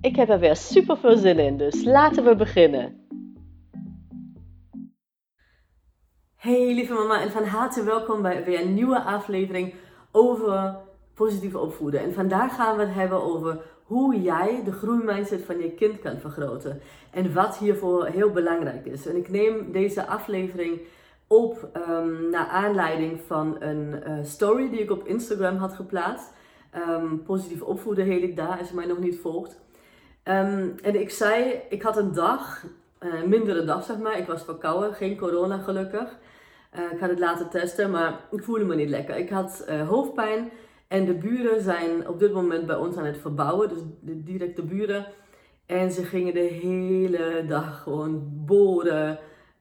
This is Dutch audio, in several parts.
Ik heb er weer super veel zin in, dus laten we beginnen. Hey lieve mama en van harte welkom bij weer een nieuwe aflevering over positief opvoeden. En vandaag gaan we het hebben over hoe jij de groeimindset van je kind kan vergroten. En wat hiervoor heel belangrijk is. En ik neem deze aflevering op um, naar aanleiding van een uh, story die ik op Instagram had geplaatst. Um, positief opvoeden heet ik daar, als je mij nog niet volgt. Um, en ik zei, ik had een dag, uh, mindere dag zeg maar. Ik was verkouden, geen corona gelukkig. Uh, ik had het laten testen, maar ik voelde me niet lekker. Ik had hoofdpijn en de buren zijn op dit moment bij ons aan het verbouwen. Dus de directe buren. En ze gingen de hele dag gewoon boren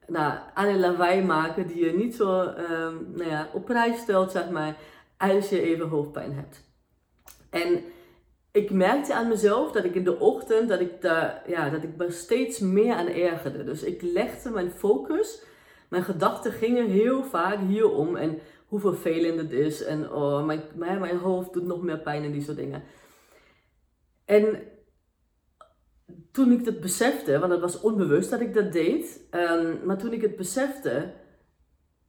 nou, alle lawaai maken die je niet zo um, nou ja, op prijs stelt, zeg maar, als je even hoofdpijn hebt. En ik merkte aan mezelf dat ik in de ochtend, dat ik, daar, ja, dat ik me steeds meer aan ergerde. Dus ik legde mijn focus, mijn gedachten gingen heel vaak hierom en hoe vervelend het is en oh, mijn, mijn, mijn hoofd doet nog meer pijn en die soort dingen. En toen ik het besefte, want het was onbewust dat ik dat deed, um, maar toen ik het besefte,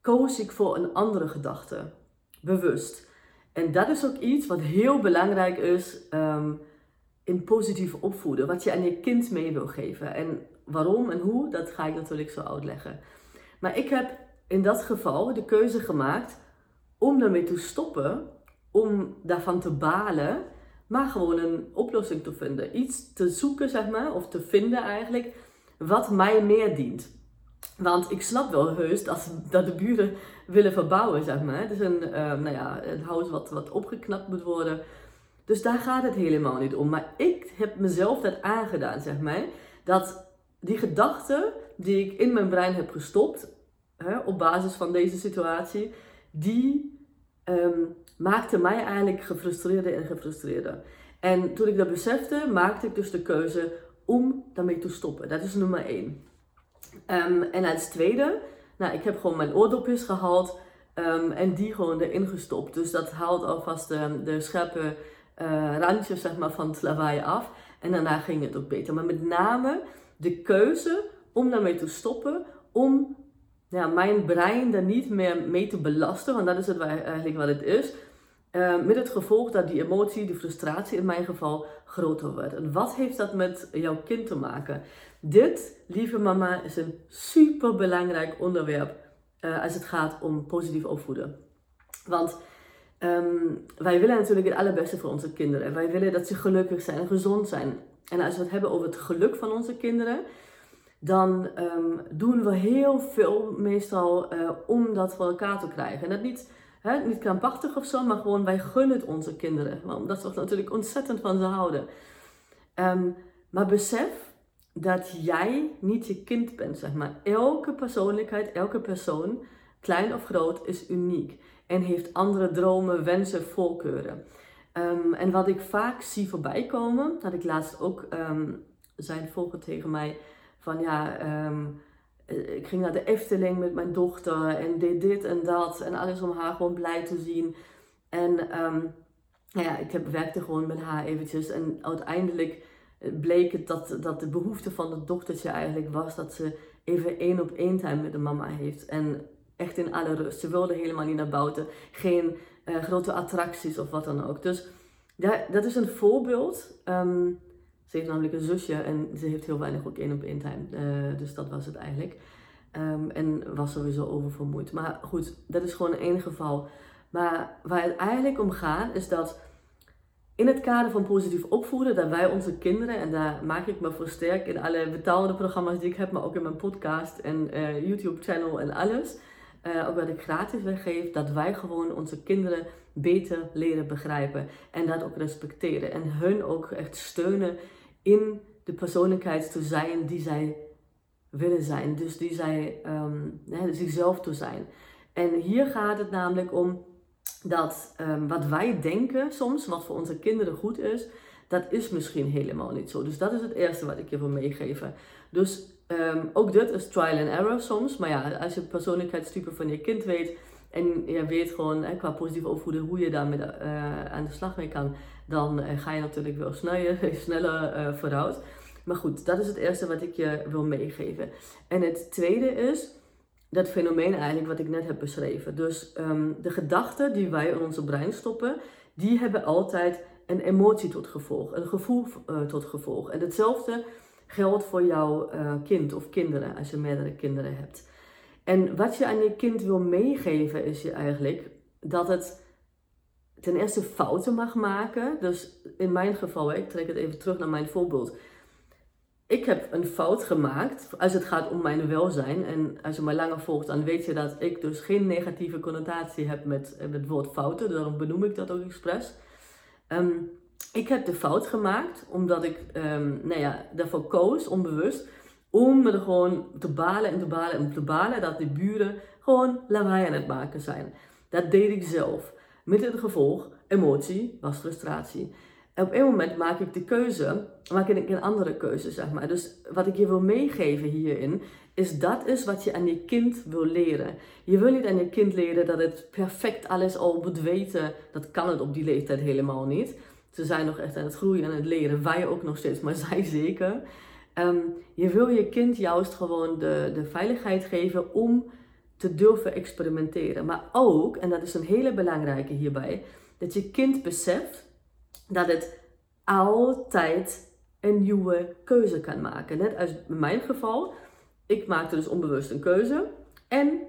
koos ik voor een andere gedachte. Bewust. En dat is ook iets wat heel belangrijk is um, in positief opvoeden. Wat je aan je kind mee wil geven. En waarom en hoe, dat ga ik natuurlijk zo uitleggen. Maar ik heb in dat geval de keuze gemaakt om daarmee te stoppen. Om daarvan te balen maar gewoon een oplossing te vinden. Iets te zoeken, zeg maar, of te vinden eigenlijk, wat mij meer dient. Want ik snap wel heus dat, dat de buren willen verbouwen, zeg maar. Het is een, uh, nou ja, een huis wat, wat opgeknapt moet worden. Dus daar gaat het helemaal niet om. Maar ik heb mezelf dat aangedaan, zeg maar. Dat die gedachten die ik in mijn brein heb gestopt, hè, op basis van deze situatie, die um, maakte mij eigenlijk gefrustreerder en gefrustreerder. En toen ik dat besefte, maakte ik dus de keuze om daarmee te stoppen. Dat is nummer één. Um, en als tweede, nou, ik heb gewoon mijn oordopjes gehaald um, en die gewoon erin gestopt. Dus dat haalt alvast de, de scherpe uh, randjes zeg maar, van het lawaai af. En daarna ging het ook beter. Maar met name de keuze om daarmee te stoppen, om ja, mijn brein daar niet meer mee te belasten, want dat is het eigenlijk wat het is. Uh, met het gevolg dat die emotie, die frustratie in mijn geval, groter wordt. En wat heeft dat met jouw kind te maken? Dit, lieve mama, is een super belangrijk onderwerp uh, als het gaat om positief opvoeden. Want um, wij willen natuurlijk het allerbeste voor onze kinderen. Wij willen dat ze gelukkig zijn en gezond zijn. En als we het hebben over het geluk van onze kinderen, dan um, doen we heel veel meestal uh, om dat voor elkaar te krijgen. En dat niet, niet krampachtig of zo, maar gewoon wij gunnen het onze kinderen. Omdat we natuurlijk ontzettend van ze houden. Um, maar besef dat jij niet je kind bent, zeg maar. Elke persoonlijkheid, elke persoon, klein of groot, is uniek. En heeft andere dromen, wensen, voorkeuren. Um, en wat ik vaak zie voorbij komen, had ik laatst ook, um, zei volger tegen mij van ja, ik ging naar de Efteling met mijn dochter en deed dit en dat. En alles om haar gewoon blij te zien. En um, nou ja, ik heb, werkte gewoon met haar eventjes. En uiteindelijk eh, bleek het dat, dat de behoefte van het dochtertje eigenlijk was dat ze even één op één tijd met de mama heeft. En echt in alle rust. Ze wilde helemaal niet naar buiten. Geen uh, grote attracties of wat dan ook. Dus ja, dat is een voorbeeld. Um, ze heeft namelijk een zusje en ze heeft heel weinig ook één op één time. Uh, dus dat was het eigenlijk. Um, en was sowieso oververmoeid. Maar goed, dat is gewoon één geval. Maar waar het eigenlijk om gaat, is dat in het kader van positief opvoeden, dat wij onze kinderen, en daar maak ik me voor sterk in alle betaalde programma's die ik heb, maar ook in mijn podcast en uh, YouTube-channel en alles. Uh, ook wat ik gratis weggeef, dat wij gewoon onze kinderen beter leren begrijpen en dat ook respecteren. En hun ook echt steunen in de persoonlijkheid te zijn die zij willen zijn. Dus die zij um, zichzelf te zijn. En hier gaat het namelijk om dat ehm, wat wij denken soms, wat voor onze kinderen goed is, dat is misschien helemaal niet zo. Dus dat is het eerste wat ik je wil meegeven. Dus ehm, ook dit is trial and error soms. Maar ja, als je persoonlijkheidstype van je kind weet en je weet gewoon hè, qua positief opvoeden hoe je daarmee uh, aan de slag mee kan, dan uh, ga je natuurlijk wel sneller, uh, vooruit. Maar goed, dat is het eerste wat ik je wil meegeven. En het tweede is dat fenomeen eigenlijk wat ik net heb beschreven. Dus um, de gedachten die wij in onze brein stoppen, die hebben altijd een emotie tot gevolg, een gevoel uh, tot gevolg. En hetzelfde geldt voor jouw uh, kind of kinderen, als je meerdere kinderen hebt. En wat je aan je kind wil meegeven is je eigenlijk dat het ten eerste fouten mag maken. Dus in mijn geval, ik trek het even terug naar mijn voorbeeld ik heb een fout gemaakt als het gaat om mijn welzijn. En als je mij langer volgt, dan weet je dat ik dus geen negatieve connotatie heb met, het woord fouten. Daarom benoem ik dat ook expres. Um, ik heb de fout gemaakt omdat ik um, nou ja, daarvoor koos, onbewust, om er gewoon te balen en te balen en te balen dat de buren gewoon lawaai aan het maken zijn. Dat deed ik zelf. Met het gevolg, emotie was frustratie op een moment maak ik de keuze, maak ik een andere keuze, zeg maar. Dus wat ik je wil meegeven hierin, is dat is wat je aan je kind wil leren. Je wil niet aan je kind leren dat het perfect alles al moet weten. Dat kan het op die leeftijd helemaal niet. Ze zijn nog echt aan het groeien en het leren. Wij ook nog steeds, maar zij zeker. Ehm, je wil je kind juist gewoon de, de veiligheid geven om te durven experimenteren. Maar ook, en dat is een hele belangrijke hierbij, dat je kind beseft dat het altijd een nieuwe keuze kan maken. Net als in mijn geval, ik maakte dus onbewust een keuze en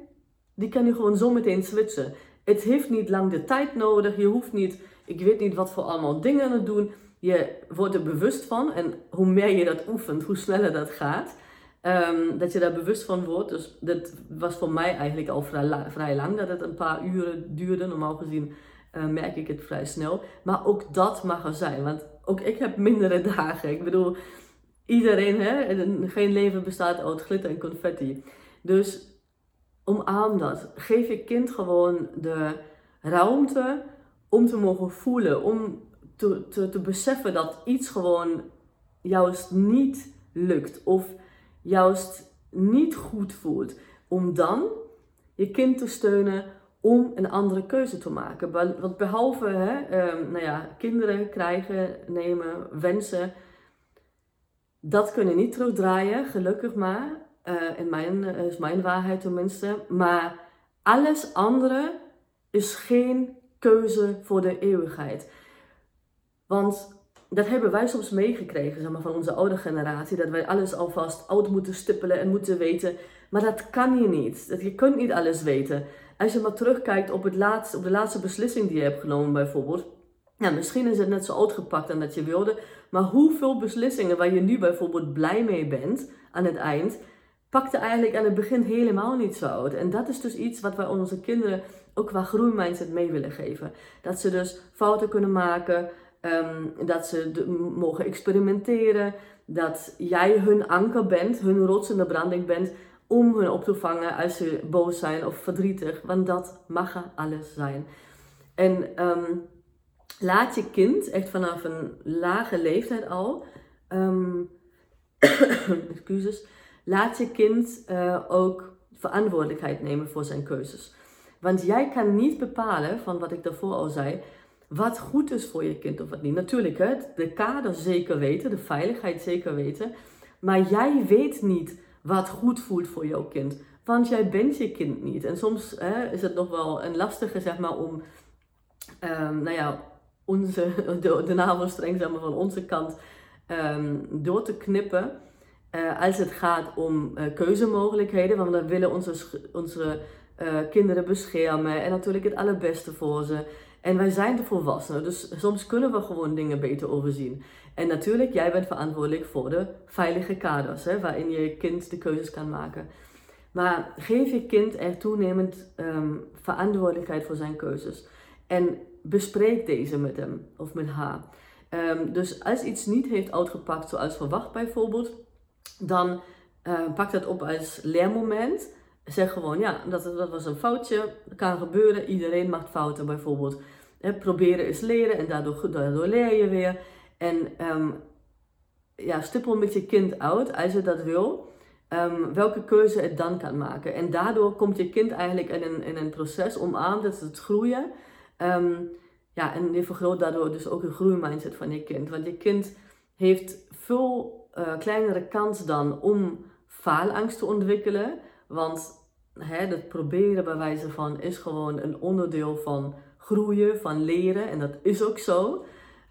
die kan je gewoon zo meteen switchen. Het heeft niet lang de tijd nodig, je hoeft niet, ik weet niet wat voor allemaal dingen te doen. Je wordt er bewust van en hoe meer je dat oefent, hoe sneller dat gaat. Um, dat je daar bewust van wordt. Dus dat was voor mij eigenlijk al vrij, vrij lang, dat het een paar uren duurde. Normaal gezien uh, merk ik het vrij snel. Maar ook dat mag er zijn. Want ook ik heb mindere dagen. Ik bedoel, iedereen, hè, geen leven bestaat uit glitter en confetti. Dus omarm dat. Geef je kind gewoon de ruimte om te mogen voelen. Om te, te, te beseffen dat iets gewoon juist niet lukt. Of juist niet goed voelt. Om dan je kind te steunen om een andere keuze te maken. Want behalve hè, um, nou ja, kinderen krijgen, nemen, wensen, dat kunnen niet terugdraaien, gelukkig maar. Uh, in mijn, uh, is mijn waarheid tenminste. Maar alles andere is geen keuze voor de eeuwigheid. Want dat hebben wij soms meegekregen zeg maar, van onze oude generatie. Dat wij alles alvast oud moeten stippelen en moeten weten. Maar dat kan je niet. Dat, je kunt niet alles weten als je maar terugkijkt op, het laatste, op de laatste beslissing die je hebt genomen bijvoorbeeld. Nou, misschien is het net zo uitgepakt dan dat je wilde. Maar hoeveel beslissingen waar je nu bijvoorbeeld blij mee bent aan het eind, pakte eigenlijk aan het begin helemaal niet zo uit. En dat is dus iets wat wij onze kinderen ook qua groeimindset mee willen geven. Dat ze dus fouten kunnen maken, ehm, dat ze mogen experimenteren, dat jij hun anker bent, hun rots in de branding bent om hun op te vangen als ze boos zijn of verdrietig. Want dat mag alles zijn. En ehm, laat je kind echt vanaf een lage leeftijd al, um, excuses, laat je kind uh, ook verantwoordelijkheid nemen voor zijn keuzes. Want jij kan niet bepalen, van wat ik daarvoor al zei, wat goed is voor je kind of wat niet. Natuurlijk, hè, de kader zeker weten, de veiligheid zeker weten. Maar jij weet niet wat goed voelt voor jouw kind. Want jij bent je kind niet. En soms hè, is het nog wel een lastige, zeg maar, om, um, nou ja, onze, de, de navelstreng van onze kant um, door te knippen. Uh, als het gaat om uh, keuzemogelijkheden, want we willen onze, onze uh, kinderen beschermen en natuurlijk het allerbeste voor ze. En wij zijn de volwassenen, dus soms kunnen we gewoon dingen beter overzien. En natuurlijk, jij bent verantwoordelijk voor de veilige kaders, hè, waarin je kind de keuzes kan maken. Maar geef je kind er toenemend um, verantwoordelijkheid voor zijn keuzes. En bespreek deze met hem of met haar. Ehm, dus als iets niet heeft uitgepakt zoals verwacht bijvoorbeeld, dan uh, pak dat op als leermoment. Zeg gewoon, ja, dat, dat was een foutje, kan gebeuren, iedereen maakt fouten bijvoorbeeld. proberen is leren en daardoor, daardoor leer je weer. En um, ja, stippel met je kind uit, als je dat wil, um, welke keuze het dan kan maken. En daardoor komt je kind eigenlijk in een, in een proces om aan het groeien. Um, ja, en je vergroot daardoor dus ook de groeimindset van je kind. Want je kind heeft veel uh, kleinere kans dan om faalangst te ontwikkelen. Want hè, het proberen bij wijze van is gewoon een onderdeel van groeien, van leren. En dat is ook zo.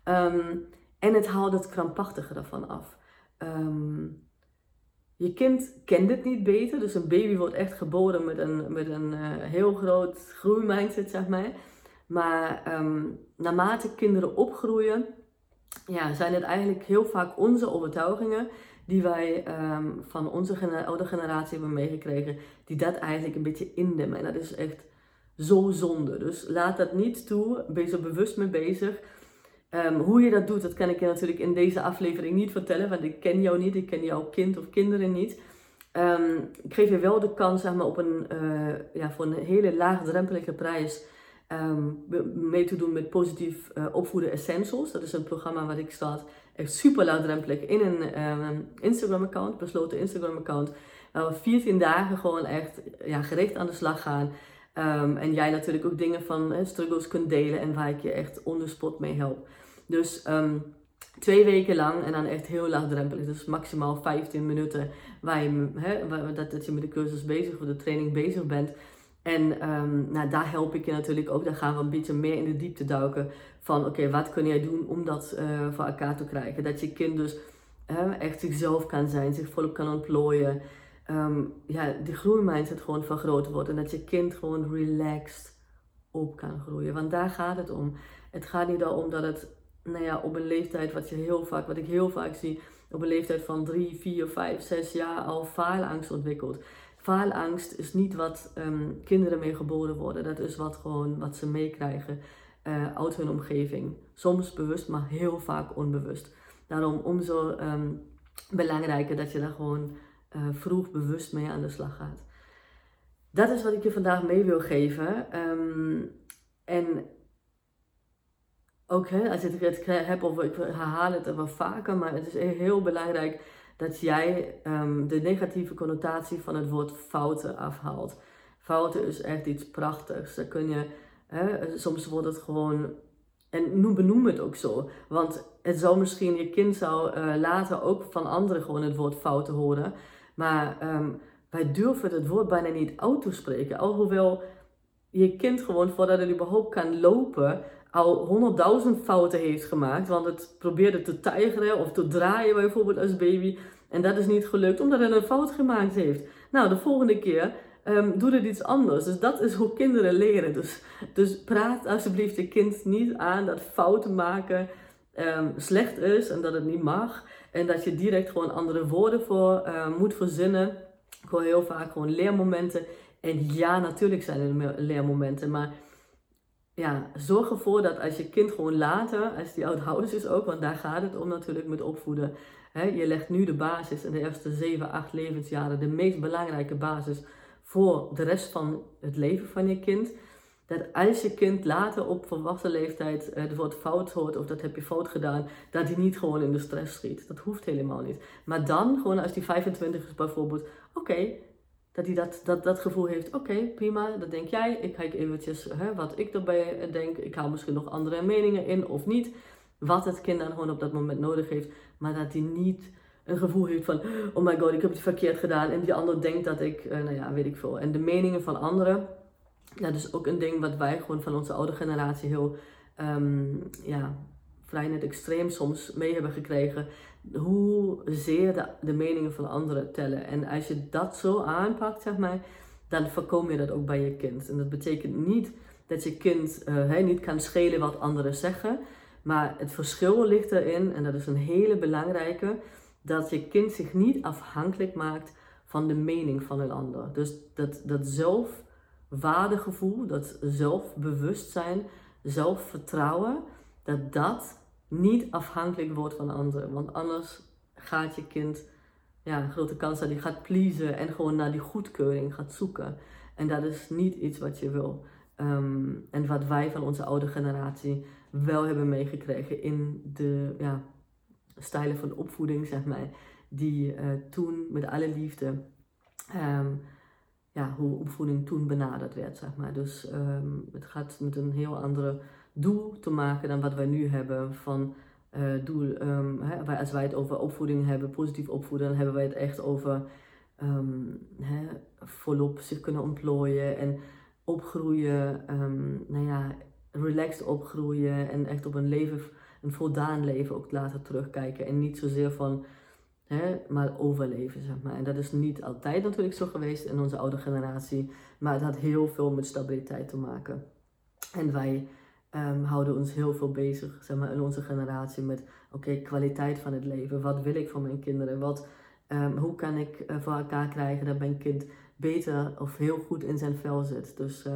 Um, en het haalt het krampachtige ervan af. Um, je kind kent het niet beter. Dus een baby wordt echt geboren met een, met een uh, heel groot groeimindset, zeg maar. Maar um, naarmate kinderen opgroeien, ja, zijn het eigenlijk heel vaak onze overtuigingen die wij um, van onze oude generatie hebben meegekregen, die dat eigenlijk een beetje indemmen. En dat is echt zo zonde. Dus laat dat niet toe. Wees er bewust mee bezig. Um, hoe je dat doet, dat kan ik je natuurlijk in deze aflevering niet vertellen, want ik ken jou niet, ik ken jouw kind of kinderen niet. Um, ik geef je wel de kans zeg maar, op een, uh, ja, voor een hele laagdrempelige prijs mee te doen met positief uh, opvoeden essentials. Dat is een programma wat ik start echt super laagdrempelig in een um, Instagram account, besloten Instagram account. Waar we 14 dagen gewoon echt ja, gericht aan de slag gaan. Um, en jij natuurlijk ook dingen van uh, struggles kunt delen en waar ik je echt on mee help. Dus um, twee weken lang en dan echt heel laagdrempelig. Dus maximaal 15 minuten waar je, waar, dat, dat je met de cursus bezig of de training bezig bent. En um, nou, daar help ik je natuurlijk ook. Daar gaan we een beetje meer in de diepte duiken. Van oké, wat kun jij doen om dat uh, voor elkaar te krijgen? Dat je kind dus echt zichzelf kan zijn, zich volop kan ontplooien. Um, ja, die groeimindset gewoon vergroot wordt. En dat je kind gewoon relaxed op kan groeien. Want daar gaat het om. Het gaat niet om dat het nou ja, op een leeftijd, wat, je heel vaak, wat ik heel vaak zie, op een leeftijd van 3, 4, 5, 6 jaar al faalangst ontwikkelt. Faalangst is niet wat um, kinderen mee geboren worden. Dat is wat, gewoon, wat ze meekrijgen uh, uit hun omgeving. Soms bewust, maar heel vaak onbewust. Daarom umzo um, belangrijker dat je daar gewoon uh, vroeg bewust mee aan de slag gaat. Dat is wat ik je vandaag mee wil geven. Um, en ook hè, als ik het heb over, ik herhaal het wel vaker, maar het is heel belangrijk dat jij um, de negatieve connotatie van het woord fouten afhaalt. Fouten is echt iets prachtigs. Daar kun je, hè, soms wordt het gewoon, en benoem het ook zo. Want het zou misschien, je kind zou uh, later ook van anderen gewoon het woord fouten horen. Maar um, wij durven het woord bijna niet uit te spreken. Alhoewel je kind gewoon voordat het überhaupt kan lopen, al honderdduizend fouten heeft gemaakt. Want het probeerde te tijgeren of te draaien bijvoorbeeld als baby. En dat is niet gelukt omdat het een fout gemaakt heeft. Nou, de volgende keer um, doe het iets anders. Dus dat is hoe kinderen leren. Dus, dus praat alsjeblieft je kind niet aan dat fouten maken um, slecht is en dat het niet mag. En dat je direct gewoon andere woorden voor uh, moet verzinnen. Gewoon heel vaak gewoon leermomenten. En ja, natuurlijk zijn er leermomenten, maar ja, zorg ervoor dat als je kind gewoon later, als die oud is ook, want daar gaat het om natuurlijk met opvoeden. Hè, je legt nu de basis in de eerste 7, 8 levensjaren, de meest belangrijke basis voor de rest van het leven van je kind. Dat als je kind later op volwassen leeftijd het woord fout hoort of dat heb je fout gedaan, dat hij niet gewoon in de stress schiet. Dat hoeft helemaal niet. Maar dan, gewoon als die 25 is bijvoorbeeld, oké, dat hij dat, dat, dat gevoel heeft, oké, prima, dat denk jij. Ik kijk eventjes hè, wat ik erbij denk. Ik haal misschien nog andere meningen in of niet. Wat het kind dan gewoon op dat moment nodig heeft. Maar dat hij niet een gevoel heeft van, oh my god, ik heb het verkeerd gedaan. En die ander denkt dat ik, uh, nou ja, weet ik veel. En de meningen van anderen, dat is ook een ding wat wij gewoon van onze oude generatie heel, um, ja, vrij net extreem soms mee hebben gekregen hoezeer de, de meningen van anderen tellen. En als je dat zo aanpakt, zeg maar, dan voorkom je dat ook bij je kind. En dat betekent niet dat je kind uh, niet kan schelen wat anderen zeggen. Maar het verschil ligt erin, en dat is een hele belangrijke, dat je kind zich niet afhankelijk maakt van de mening van een ander. Dus dat, dat zelfwaardegevoel, dat zelfbewustzijn, zelfvertrouwen, dat dat niet afhankelijk wordt van anderen. Want anders gaat je kind, ja, een grote kans dat hij gaat pleasen en gewoon naar die goedkeuring gaat zoeken. En dat is niet iets wat je wil. Ehm, en wat wij van onze oude generatie wel hebben meegekregen in de ja, stijlen van opvoeding, zeg maar. Die uh, toen met alle liefde, ehm, ja, hoe opvoeding toen benaderd werd, zeg maar. Dus ehm, het gaat met een heel andere doel te maken dan wat wij nu hebben van uh, doel. hè, als wij het over opvoeding hebben, positief opvoeden, dan hebben wij het echt over hè, volop zich kunnen ontplooien en opgroeien, nou ja, relaxed opgroeien en echt op een leven, een voldaan leven ook laten terugkijken. En niet zozeer van, maar overleven, zeg maar. En dat is niet altijd natuurlijk zo geweest in onze oude generatie, maar het had heel veel met stabiliteit te maken. En wij um, houden ons heel veel bezig, zeg maar, in onze generatie met, oké, kwaliteit van het leven. Wat wil ik van mijn kinderen? Wat, um, hoe kan ik uh, voor elkaar krijgen dat mijn kind beter of heel goed in zijn vel zit? Dus... Uh,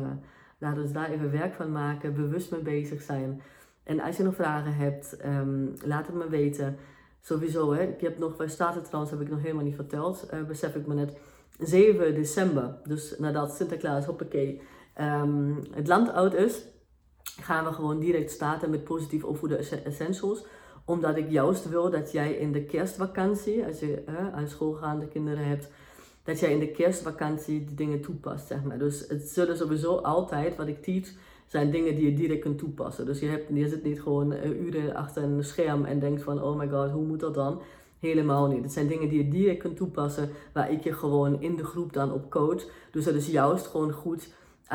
Laten we daar even werk van maken, bewust mee bezig zijn. En als je nog vragen hebt, um, laat het me weten. Sowieso, hè. ik heb nog, waar staat het trouwens, heb ik nog helemaal niet verteld, uh, besef ik me net. 7 december, dus nadat Sinterklaas, hoppakee, het land oud is, gaan we gewoon direct starten met positief opvoeden essentials. Omdat ik juist wil dat jij in de kerstvakantie, als je uh, aan schoolgaande kinderen hebt, dat jij in de kerstvakantie die dingen toepast, zeg maar. Dus het zullen sowieso altijd, wat ik teach, zijn dingen die je direct kunt toepassen. Dus je, hebt, je zit niet gewoon uh, uren achter een scherm en denkt van, oh my god, hoe moet dat dan? Helemaal niet. Het zijn dingen die je direct kunt toepassen, waar ik je gewoon in de groep dan op coach. Dus het is juist gewoon goed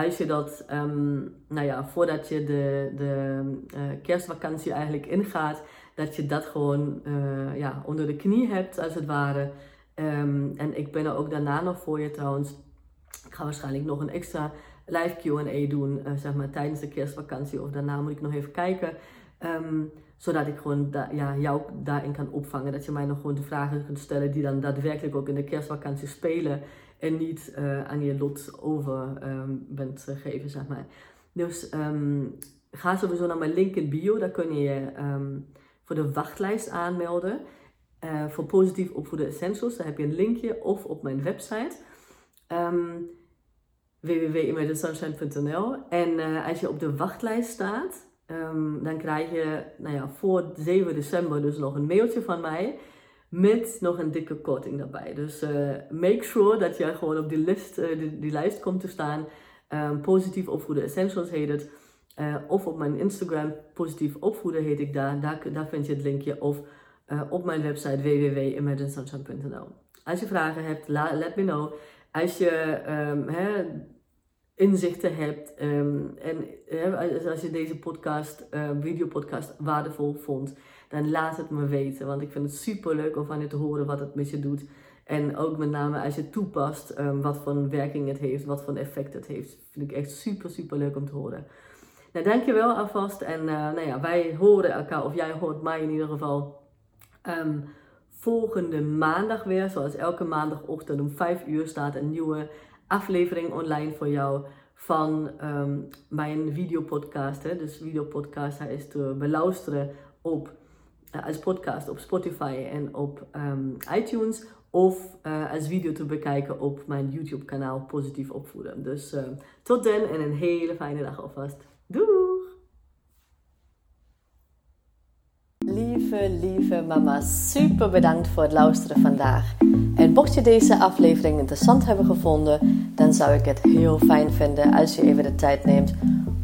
als je dat, um, nou ja, voordat je de, de uh, kerstvakantie eigenlijk ingaat, dat je dat gewoon uh, ja, onder de knie hebt, als het ware. Um, en ik ben er ook daarna nog voor je trouwens. Ik ga waarschijnlijk nog een extra live QA doen, uh, zeg maar tijdens de kerstvakantie. Of daarna moet ik nog even kijken. Um, zodat ik gewoon ja, jou daarin kan opvangen. Dat je mij nog gewoon de vragen kunt stellen die dan daadwerkelijk ook in de kerstvakantie spelen. En niet uh, aan je lot over um, bent gegeven, zeg maar. Dus ga sowieso naar mijn link in bio. Daar kun je je voor de wachtlijst aanmelden. Uh, voor positief opvoeden essentials. Daar heb je een linkje of op mijn website. Www.imaginesunshine.nl En uh, als je op de wachtlijst staat, dan krijg je nou ja, voor 7 december dus nog een mailtje van mij. Met nog een dikke korting daarbij. Dus uh, make sure dat je gewoon op die, list, die, die, lijst komt te staan. Um, positief opvoeden essentials heet het. of op mijn Instagram, positief opvoeden heet ik daar. Daar, daar vind je het linkje. Of op mijn website www.imaginesunshine.nl. Als je vragen hebt, let me know. Als je hè, inzichten hebt um, en als je deze podcast, videopodcast waardevol vond, dan laat het me weten. Want ik vind het super leuk om van je te horen wat het met je doet. En ook met name als je toepast, um, wat voor werking het heeft, wat voor effect het heeft. Vind ik echt super, super leuk om te horen. Nou, dankjewel alvast. En uh, nou ja, wij horen elkaar, of jij hoort mij in ieder geval Um, volgende maandag weer, zoals elke maandagochtend om 5 uur, staat een nieuwe aflevering online voor jou van um, mijn videopodcast. Hè. Dus videopodcast, hij is te beluisteren op, uh, als podcast op Spotify en op um, iTunes. Of uh, als video te bekijken op mijn YouTube kanaal Positief Opvoeden. Dus uh, tot dan en een hele fijne dag alvast. Doei! Lieve, lieve mama, super bedankt voor het luisteren vandaag. En mocht je deze aflevering interessant hebben gevonden, dan zou ik het heel fijn vinden als je even de tijd neemt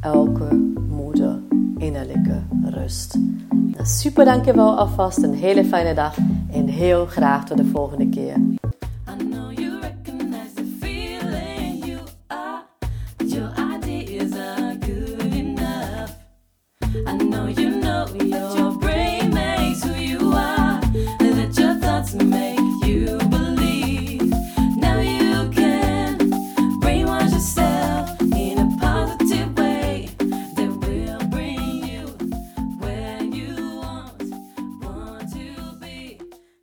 elke moeder innerlijke rust. Super dankjewel alvast, een hele fijne dag en heel graag tot de volgende keer.